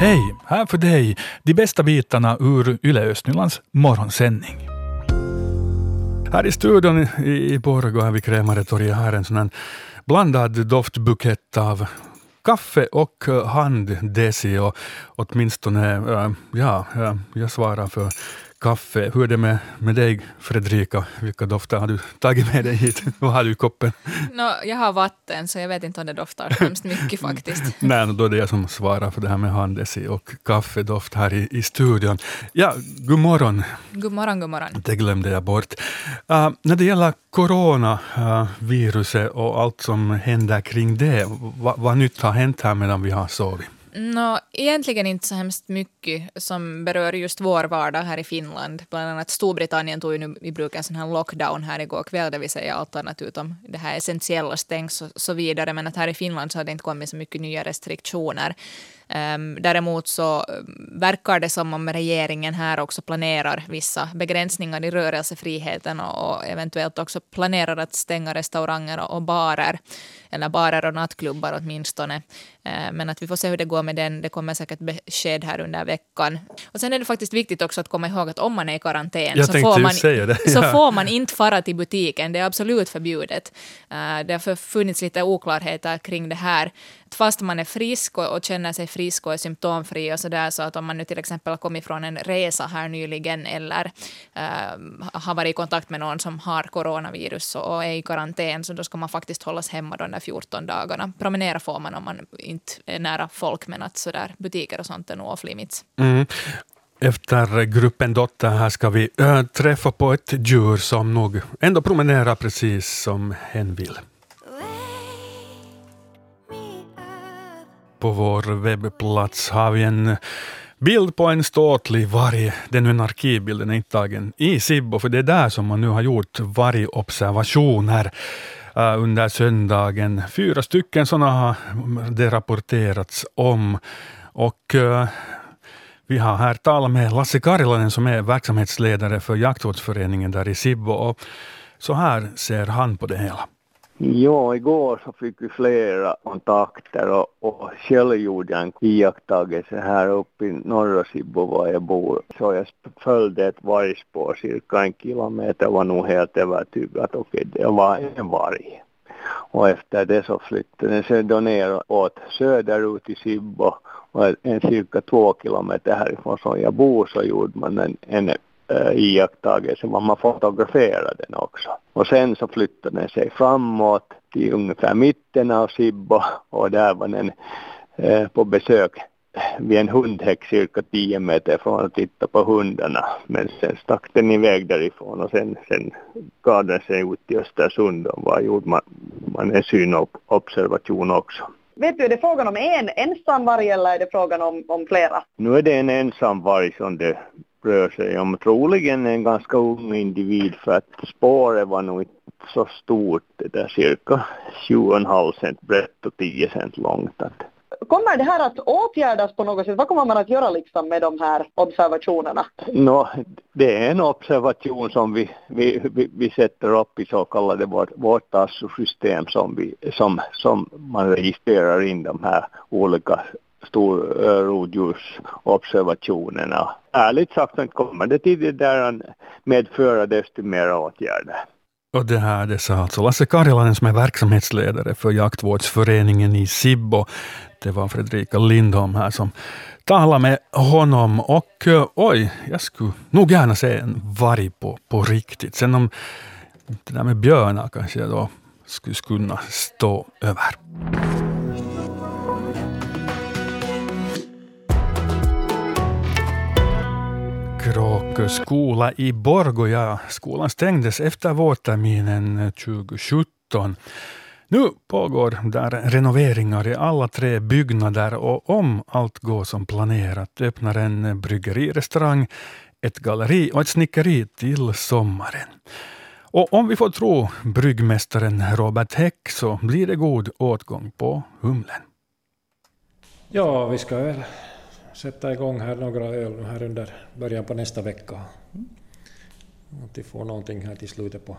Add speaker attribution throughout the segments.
Speaker 1: Hej! Här för dig de bästa bitarna ur Yle Östnylands morgonsändning. Här i studion i Borgå, här vid Krämaretorget, har en sån här blandad doftbukett av kaffe och eh, handdesi och åtminstone, eh, ja, eh, jag svarar för kaffe. Hur är det med, med dig, Fredrika? Vilka dofter har du tagit med dig hit? Vad har du i koppen?
Speaker 2: No, jag har vatten, så jag vet inte om det doftar hemskt mycket faktiskt.
Speaker 1: Nej, då är det jag som svarar för det här med handesi och kaffedoft här i, i studion. Ja, god morgon.
Speaker 2: God morgon, god morgon.
Speaker 1: Det glömde jag bort. Uh, när det gäller coronaviruset uh, och allt som händer kring det, vad, vad nytt har hänt här medan vi har sovit?
Speaker 2: No, egentligen inte så hemskt mycket som berör just vår vardag här i Finland. Bland annat Storbritannien tog ju nu i bruk en sån här lockdown här igår kväll, det vill säga allt annat utom det här essentiella stängs och så vidare. Men att här i Finland så har det inte kommit så mycket nya restriktioner. Um, däremot så verkar det som om regeringen här också planerar vissa begränsningar i rörelsefriheten och, eventuellt också planerar att stänga restauranger och, barer, eller barer och nattklubbar åtminstone. Uh, men att vi får se hur det går med den. Det kommer säkert besked här under veckan. Och sen är det faktiskt viktigt också att komma ihåg att om man är i karantän så, får man, så får man inte fara till butiken. Det är absolut förbjudet. Det har funnits lite oklarheter kring det här fast man är frisk och, och känner sig frisk och är symptomfri och sådär, så att om man nu till exempel har kommit från en resa här nyligen eller äh, har varit i kontakt med någon som har coronavirus och är i karantän, så då ska man faktiskt hållas hemma de där 14 dagarna. Promenera får man om man inte är nära folk, men att sådär butiker och sånt är nog off limits.
Speaker 1: Mm. Efter gruppen Dotter här ska vi äh, träffa på ett djur som nog ändå promenerar precis som hen vill. På vår webbplats har vi en bild på en ståtlig varg. Den är en arkivbild, den är inte tagen i Sibbo, för det är där som man nu har gjort vargobservationer eh, under söndagen. Fyra stycken sådana har det rapporterats om. Och eh, vi har här talat med Lasse Karilainen som är verksamhetsledare för jaktvårdsföreningen där i Sibbo. Och så här ser han på det hela.
Speaker 3: Ja, igår så fick vi flera kontakter och, och själv gjorde jag en iakttagelse här uppe i norra Sibbo var jag bor. Så jag följde ett vargspår cirka en kilometer var nog helt övertygad att okej, det var en varg. Och efter det så flyttade den sig då ner åt söderut i Sibbo och en cirka två kilometer härifrån som jag bor så gjorde man en, en äh, iakttagelse var man fotograferade den också. Och sen så flyttade den sig framåt till ungefär mitten av Sibbo och där var den äh, på besök vid en hundhäck cirka 10 meter från att titta på hundarna. Men sen stack den iväg därifrån och sen, sen gav den sig ut till Östersund och var gjorde man, man en synobservation också.
Speaker 4: Vet du, är det frågan om en ensam varg eller är det frågan om, om flera?
Speaker 3: Nu är det en ensam varg som det rör sig om troligen en ganska ung individ för att spåret var nog inte så stort, det där cirka 7,5 cent brett och 10 cent långt.
Speaker 4: Kommer det här att åtgärdas på något sätt? Vad kommer man att göra liksom med de här observationerna?
Speaker 3: No, det är en observation som vi, vi, vi, vi sätter upp i så kallade vårt, vårt system som, vi, som, som man registrerar in de här olika stor eh, rovdjursobservationerna. Ärligt sagt kommer det till det där medföra desto mer åtgärder.
Speaker 1: Och det här det sa alltså Lasse Karjalainen som är verksamhetsledare för jaktvårdsföreningen i Sibbo. Det var Fredrika Lindholm här som talade med honom. Och eh, oj, jag skulle nog gärna se en varg på, på riktigt. Sen om det där med björnar kanske jag då skulle kunna stå över. Skola i Borgoja. Skolan stängdes efter vårterminen 2017. Nu pågår där renoveringar i alla tre byggnader och om allt går som planerat öppnar en bryggerirestaurang, ett galleri och ett snickeri till sommaren. Och om vi får tro bryggmästaren Robert Häck så blir det god åtgång på humlen.
Speaker 5: Ja, vi ska väl sätta igång här några öl här under början på nästa vecka. Att vi får någonting här till slutet på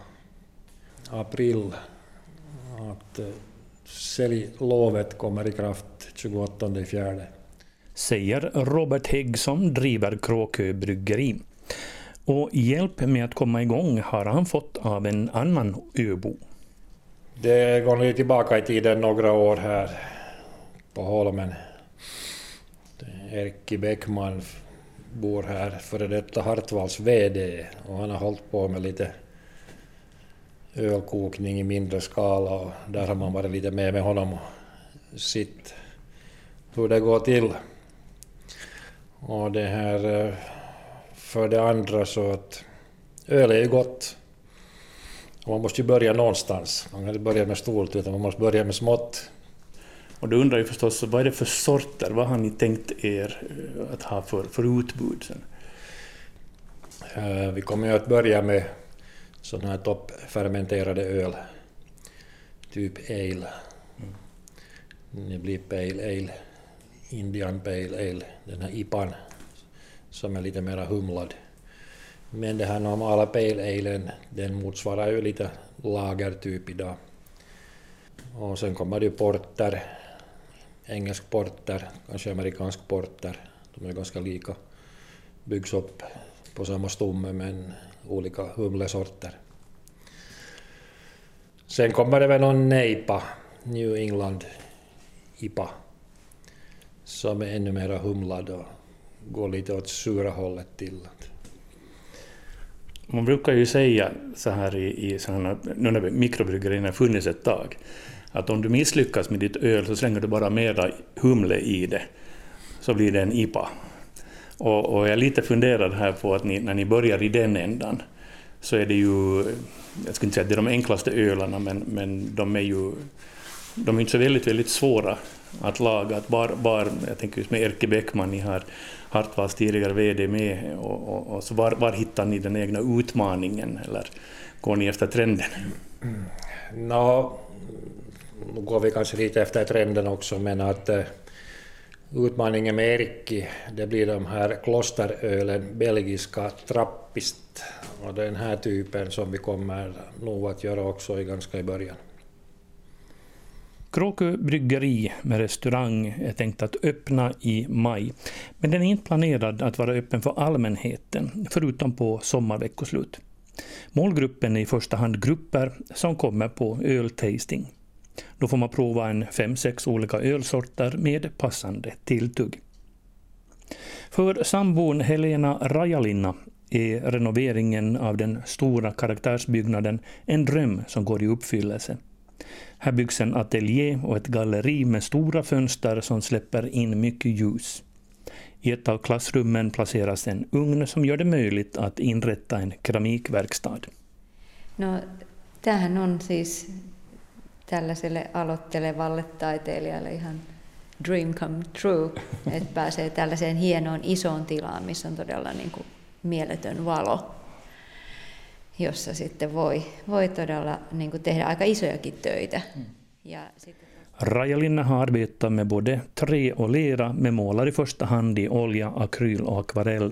Speaker 5: april. Att eh, säljlovet kommer i kraft 28 fjärde.
Speaker 6: säger Robert Hägg som driver Kråkö bryggeri. Och hjälp med att komma igång har han fått av en annan öbo.
Speaker 5: Det går nu tillbaka i tiden några år här på Holmen. Erkki Bäckman bor här, före detta Hartvalls VD, och han har hållit på med lite ölkokning i mindre skala och där har man varit lite med med honom och sitt hur det går till. Och det här eh, för det andra så att öl är ju gott. Och man måste ju börja någonstans. Man kan inte börja med stort utan man måste börja med smått.
Speaker 6: Och då undrar jag förstås, vad är det för sorter? Vad har ni tänkt er eh, att ha för, för utbud sen?
Speaker 5: Uh, vi kommer ju att börja med sådana här toppfermenterade öl. Typ ale. Mm. Det blir pale ale, Indian pale ale, den här IPAn som är lite mera humlad. Men det här normala pale alen, den motsvarar ju lite lagertyp idag. Och sen kommer det ju porter, engelsk porter, kanske amerikansk porter. De är ganska lika. Byggs upp på samma stomme men olika humlesorter. Sen kommer det väl någon nejpa, New England IPA, som är ännu mera humlad och går lite åt sura hållet till.
Speaker 6: Man brukar ju säga så här i, i sådana, nu när mikrobryggerierna funnits ett tag, att om du misslyckas med ditt öl så slänger du bara mera humle i det, så blir det en IPA. Och, och jag är lite funderad här på att ni, när ni börjar i den ändan, så är det ju, jag skulle inte säga att det är de enklaste ölarna, men, men de är ju de är inte så väldigt, väldigt svåra att laga. Att bar, bar, jag tänker just med Erke Bäckman, ni har Hartwalls tidigare VD med, och, och, och, så var, var hittar ni den egna utmaningen, eller går ni efter trenden?
Speaker 5: Mm. No, nu går vi kanske lite efter trenden också, men att eh, utmaningen med Erkki, det blir de här klosterölen, belgiska trappist, och den här typen som vi kommer nog att göra också i ganska i början.
Speaker 6: Kråkö bryggeri med restaurang är tänkt att öppna i maj, men den är inte planerad att vara öppen för allmänheten, förutom på sommarveckoslut. Målgruppen är i första hand grupper som kommer på öltasting. Då får man prova en fem, sex olika ölsorter med passande tilltugg. För sambon Helena Rajalinna är renoveringen av den stora karaktärsbyggnaden en dröm som går i uppfyllelse. Här byggs en ateljé och ett galleri med stora fönster som släpper in mycket ljus. I ett av klassrummen placeras en ugn som gör det möjligt att inrätta en keramikverkstad.
Speaker 7: No, tämähän on siis tällaiselle aloittelevalle taiteilijalle ihan dream come true, että pääsee tällaiseen hienoon isoon tilaan, missä on todella niin kuin mieletön valo jossa sitten voi, voi todella niin kuin tehdä aika isojakin töitä. Mm. Ja sitten...
Speaker 6: Rajalinna har arbetat med både trä och lera med målar i första hand i olja, akryl och akvarell.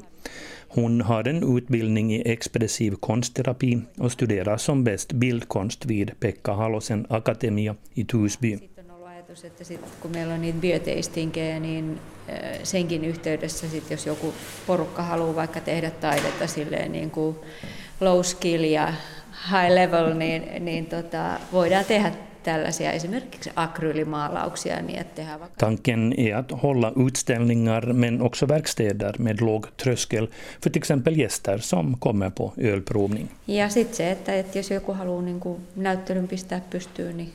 Speaker 6: Hon har en utbildning i expressiv konstterapi och studerar som bäst bildkonst vid Pekka Halosen Akatemia i.
Speaker 7: Sitten on että sit, kun meillä on niitä biotastingkeja, niin senkin yhteydessä, sit, jos joku porukka haluaa vaikka tehdä taidetta silleen niin kuin low skill ja high level, niin, niin tota, voidaan tehdä tällaisia esimerkiksi akryylimaalauksia. Niin että tehdään vaikka...
Speaker 6: Tanken är att hålla utställningar men också verkstäder med låg tröskel för till exempel gäster som kommer på ölprovning.
Speaker 7: Ja sitten se, että, että jos joku haluaa niin kuin näyttelyn pistää pystyyn, niin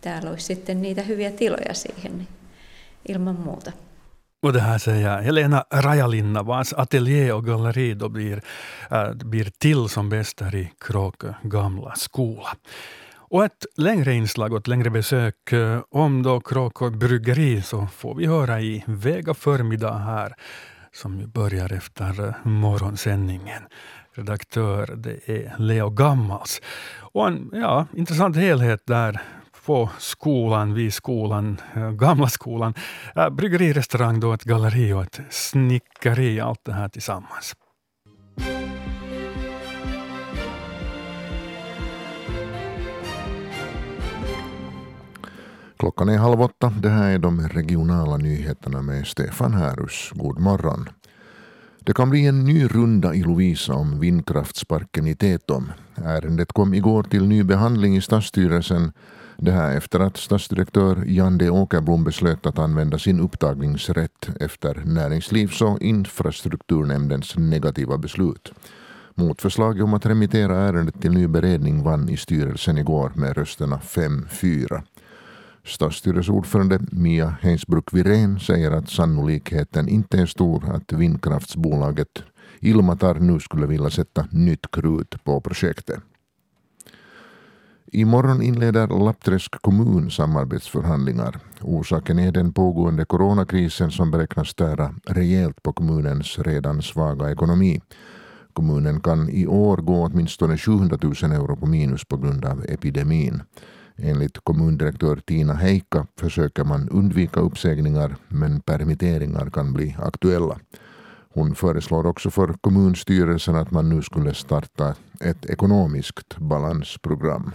Speaker 7: täällä olisi sitten niitä hyviä tiloja siihen, niin ilman muuta.
Speaker 1: Och det här säger Helena Rajalinna, vars ateljé och galleri då blir, äh, blir till som bäst där i Kråkö gamla skola. Och ett längre inslag och ett längre besök eh, om då Kråkå bryggeri så får vi höra i Vega förmiddag här, som ju börjar efter eh, morgonsändningen. Redaktör det är Leo Gammals. Och en ja, intressant helhet där på skolan, vid skolan, eh, gamla skolan. Bryggerirestaurang, bryggeri, restaurang, då ett galleri och ett snickeri, allt det här tillsammans.
Speaker 8: Klockan är halv åtta. Det här är de regionala nyheterna med Stefan Härus. God morgon. Det kan bli en ny runda i Lovisa om vindkraftsparken i Tetom. Ärendet kom igår till ny behandling i stadsstyrelsen. Det här efter att stadsdirektör Jan D Åkerblom beslöt att använda sin upptagningsrätt efter Näringslivs och infrastrukturnämndens negativa beslut. Motförslaget om att remittera ärendet till ny beredning vann i styrelsen igår med rösterna 5-4. Stadsstyrelseordförande Mia Heinsbruck Wirén säger att sannolikheten inte är stor att vindkraftsbolaget Ilmatar nu skulle vilja sätta nytt krut på projektet. Imorgon inleder Lappträsk kommun samarbetsförhandlingar. Orsaken är den pågående coronakrisen som beräknas tära rejält på kommunens redan svaga ekonomi. Kommunen kan i år gå åtminstone 700 000 euro på minus på grund av epidemin. Enligt kommundirektör Tina Heikka försöker man undvika uppsägningar men permitteringar kan bli aktuella. Hon föreslår också för kommunstyrelsen att man nu skulle starta ett ekonomiskt balansprogram.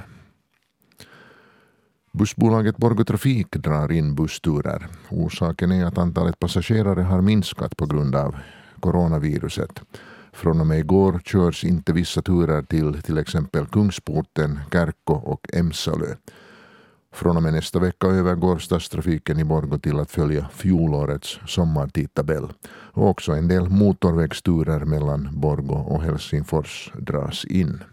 Speaker 8: Bussbolaget Borgå Trafik drar in bussturer. Orsaken är att antalet passagerare har minskat på grund av coronaviruset. Från och med igår körs inte vissa turer till till exempel Kungsporten, Kärkko och Emsalö. Från och med nästa vecka övergår stadstrafiken i Borgå till att följa fjolårets sommartidtabell. Och också en del motorvägsturer mellan Borgå och Helsingfors dras in.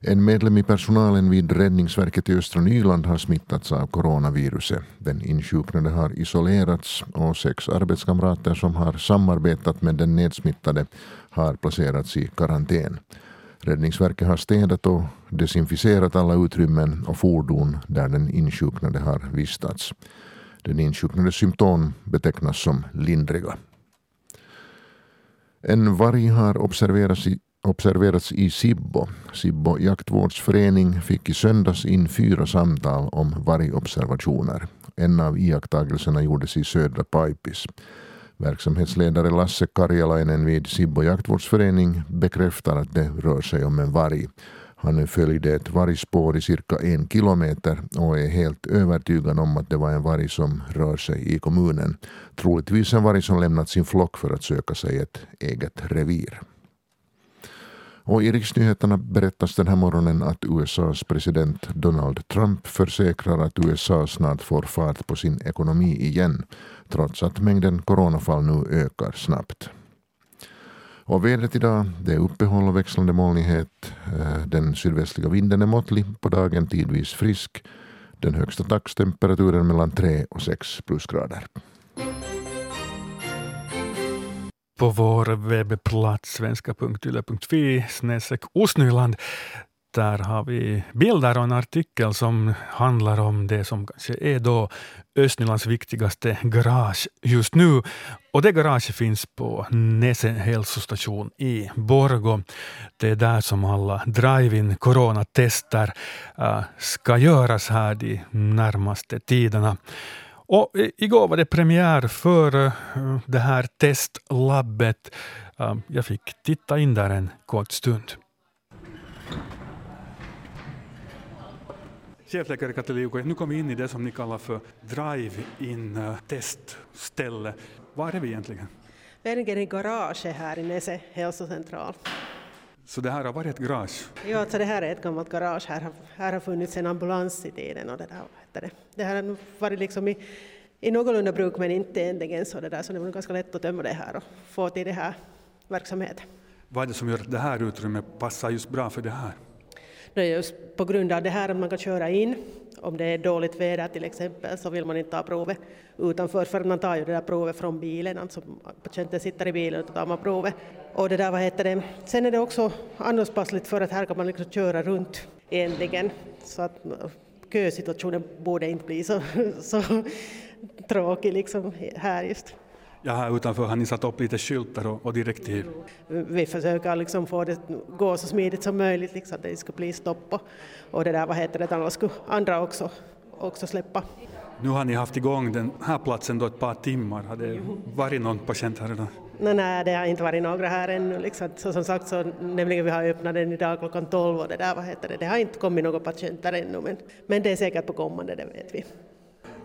Speaker 8: En medlem i personalen vid Räddningsverket i östra Nyland har smittats av coronaviruset. Den insjuknade har isolerats och sex arbetskamrater som har samarbetat med den nedsmittade har placerats i karantän. Räddningsverket har städat och desinficerat alla utrymmen och fordon där den insjuknade har vistats. Den insjuknades symptom betecknas som lindriga. En varg har observerats i observerats i Sibbo. Sibbo jaktvårdsförening fick i söndags in fyra samtal om vargobservationer. En av iakttagelserna gjordes i södra Paipis. Verksamhetsledare Lasse Karjalainen vid Sibbo jaktvårdsförening bekräftar att det rör sig om en varg. Han följde ett vargspår i cirka en kilometer och är helt övertygad om att det var en varg som rör sig i kommunen. Troligtvis en varg som lämnat sin flock för att söka sig ett eget revir. Och i riksnyheterna berättas den här morgonen att USAs president Donald Trump försäkrar att USA snart får fart på sin ekonomi igen, trots att mängden coronafall nu ökar snabbt. Och vädret idag, det är uppehåll och växlande molnighet. Eh, den sydvästliga vinden är måttlig, på dagen tidvis frisk. Den högsta dagstemperaturen mellan 3 och 6 plusgrader
Speaker 1: på vår webbplats svenska.yle.fi snedstreck Osnyland. Där har vi bilder och en artikel som handlar om det som kanske är då Östnylands viktigaste garage just nu. Och det garaget finns på Nese hälsostation i Borgo. Det är där som alla drive-in coronatester äh, ska göras här de närmaste tiderna. Och igår var det premiär för eh, det här testlabbet. Jag fick titta in där en kort stund. Chefläkare Katte Liuko, nu kommer vi in i det som ni kallar för drive-in eh, testställe. Var är vi egentligen?
Speaker 9: Vi är i garaget här i Nese hälsocentral.
Speaker 1: Så det här har varit ett garage?
Speaker 9: Ja, alltså det här är ett gammalt garage. Här har, här har funnits en ambulans i tiden och det där, det. det här har varit liksom i, i någorlunda bruk men inte egentligen så det där, så det var ganska lätt att tömma det här och få till det här verksamheten.
Speaker 1: Vad är det som gör att det här utrymmet passar just bra för det här?
Speaker 9: Det är just på grund av det här att man kan köra in om det är dåligt väder till exempel så vill man inte ta provet utanför för man tar ju det där provet från bilen, alltså patienten sitter i bilen och då tar man provet. Och det där, vad heter det, sen är det också anpassligt för att här kan man liksom köra runt egentligen så att kösituationen borde inte bli så, så tråkig liksom här just.
Speaker 1: Ja, här utanför har ni satt upp lite skyltar och, och direktiv.
Speaker 9: Vi försöker liksom få det gå så smidigt som möjligt, liksom, att det ska bli stopp och, och det där, vad heter det, annars skulle andra också, också släppa.
Speaker 1: Nu har ni haft igång den här platsen då ett par timmar. Har det varit någon patient här redan?
Speaker 9: No, nej, det har inte varit några här ännu. Liksom. Så som sagt, så, nämligen vi har öppnat den idag klockan 12 och det där, vad heter det, det har inte kommit några patienter ännu, men, men det är säkert på kommande, det vet vi.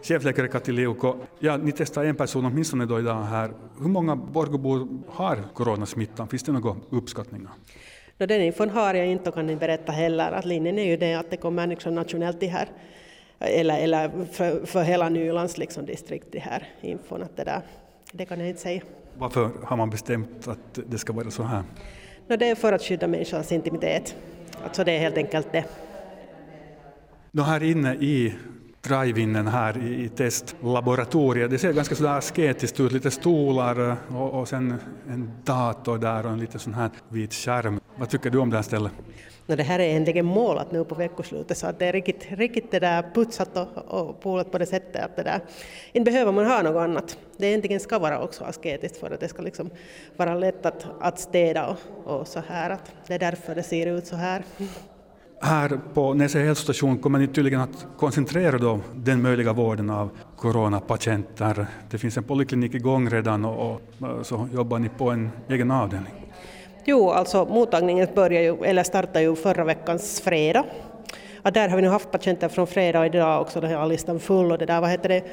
Speaker 1: Chefläkare Kati Liuko, ja, ni testar en person åtminstone då idag här. Hur många Borgobor har coronasmittan? Finns det några uppskattningar?
Speaker 9: No, den infon har jag inte och kan inte berätta heller. Att linjen är ju det att det kommer liksom nationellt det här, eller, eller för, för hela Nylands liksom distrikt det här infon. Att det, där, det kan jag inte säga.
Speaker 1: Varför har man bestämt att det ska vara så här?
Speaker 9: No, det är för att skydda människans intimitet. Alltså det är helt enkelt det.
Speaker 1: Då här inne i drive-inen här i, i testlaboratoriet. Det ser ganska sådär asketiskt ut, lite stolar eh, och, och sen en dator där och en liten sån här vit skärm. Vad tycker du om det här stället?
Speaker 9: No, det här är egentligen målat nu på veckoslutet så att det är riktigt, riktigt det där putsat och, och polat på det sättet att det där, inte behöver man ha något annat. Det egentligen ska vara också asketiskt för att det ska liksom vara lätt att, att städa och, och så här. Att det är därför det ser ut så här.
Speaker 1: Här på Näsö hälsostation kommer ni tydligen att koncentrera då den möjliga vården av coronapatienter. Det finns en poliklinik igång redan och, och så jobbar ni på en egen avdelning.
Speaker 9: Jo, alltså mottagningen börjar ju, eller startade ju förra veckans fredag. Ja, där har vi nu haft patienter från fredag och idag också, den här listan full och det där, vad heter det,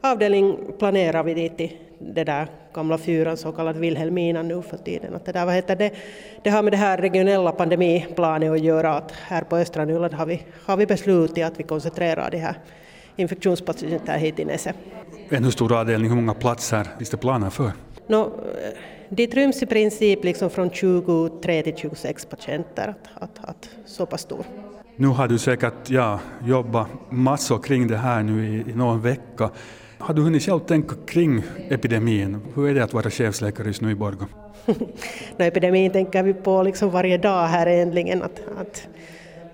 Speaker 9: avdelning planerar vi dit i det där gamla fyran, så kallad Vilhelmina nu för tiden. Att det, där, vad heter det, det har med det här regionella pandemiplanet att göra, att här på östra Nyland har vi, har vi beslutat att vi koncentrerar de här infektionspatienter hit i Nese.
Speaker 1: En hur stor avdelning, hur många platser finns det planer för?
Speaker 9: No, dit ryms i princip liksom från 23 till 26 patienter, att, att, att så pass stor.
Speaker 1: Nu har du säkert ja, jobbat massor kring det här nu i, i någon vecka. Har du hunnit själv tänka kring epidemin? Hur är det att vara chefsläkare just nu i Borgå?
Speaker 9: no, epidemin tänker vi på liksom varje dag här äntligen. Att, att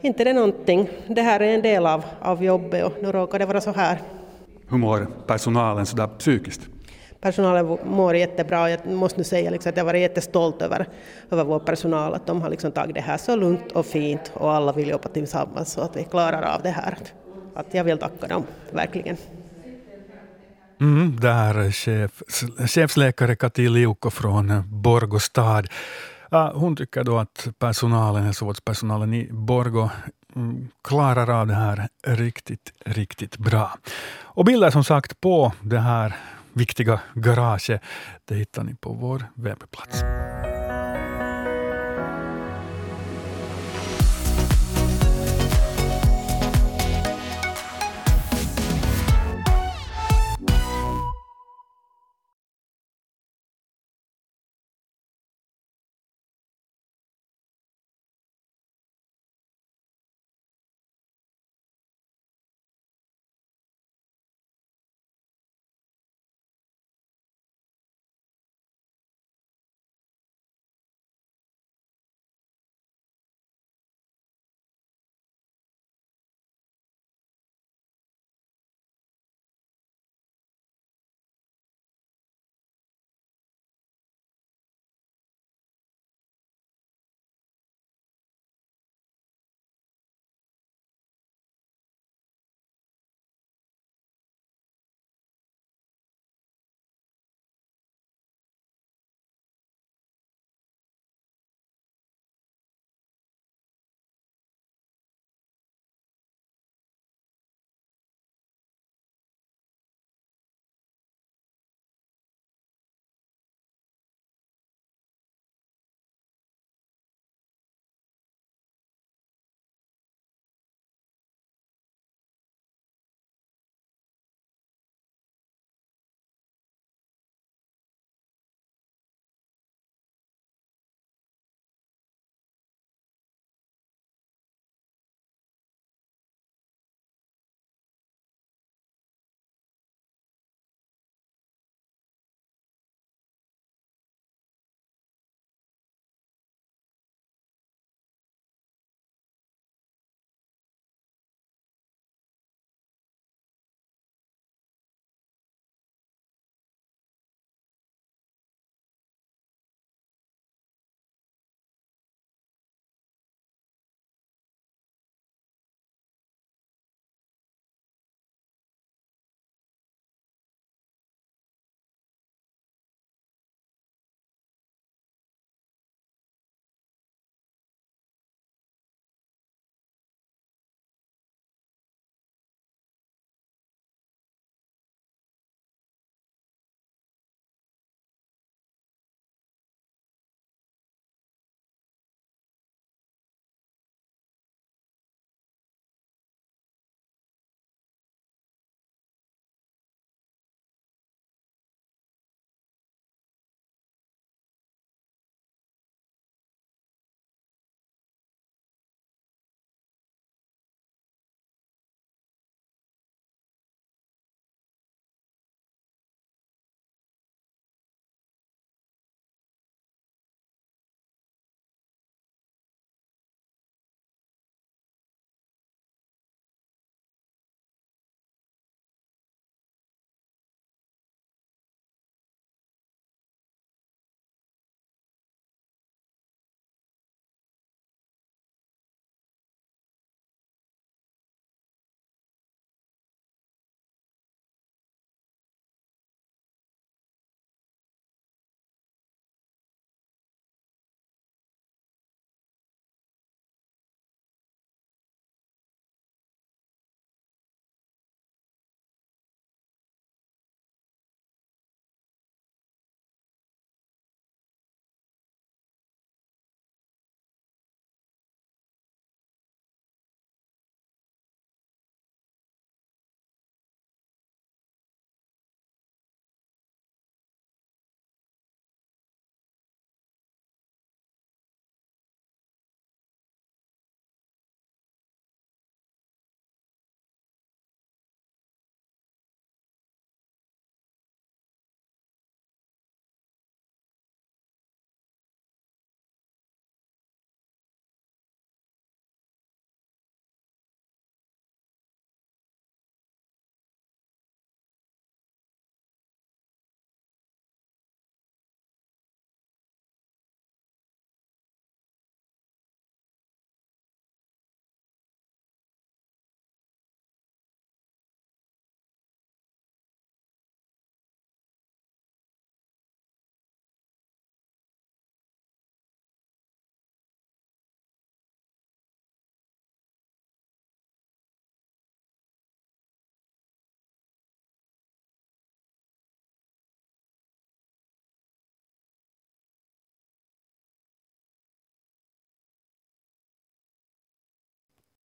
Speaker 9: inte det är någonting. Det här är en del av, av jobbet och nu råkar det vara så här.
Speaker 1: Hur mår personalen sådär psykiskt?
Speaker 9: Personalen mår jättebra och jag måste nu säga liksom att jag varit jättestolt över, över vår personal, att de har liksom tagit det här så lugnt och fint och alla vill jobba tillsammans så att vi klarar av det här. Att jag vill tacka dem, verkligen.
Speaker 1: Mm, där chef, chefsläkare Kati Liuko från Borgå stad. Hon tycker då att personalen, hälsovårdspersonalen i Borgå mm, klarar av det här riktigt, riktigt bra. Och bilder som sagt på det här viktiga garaget, det hittar ni på vår webbplats.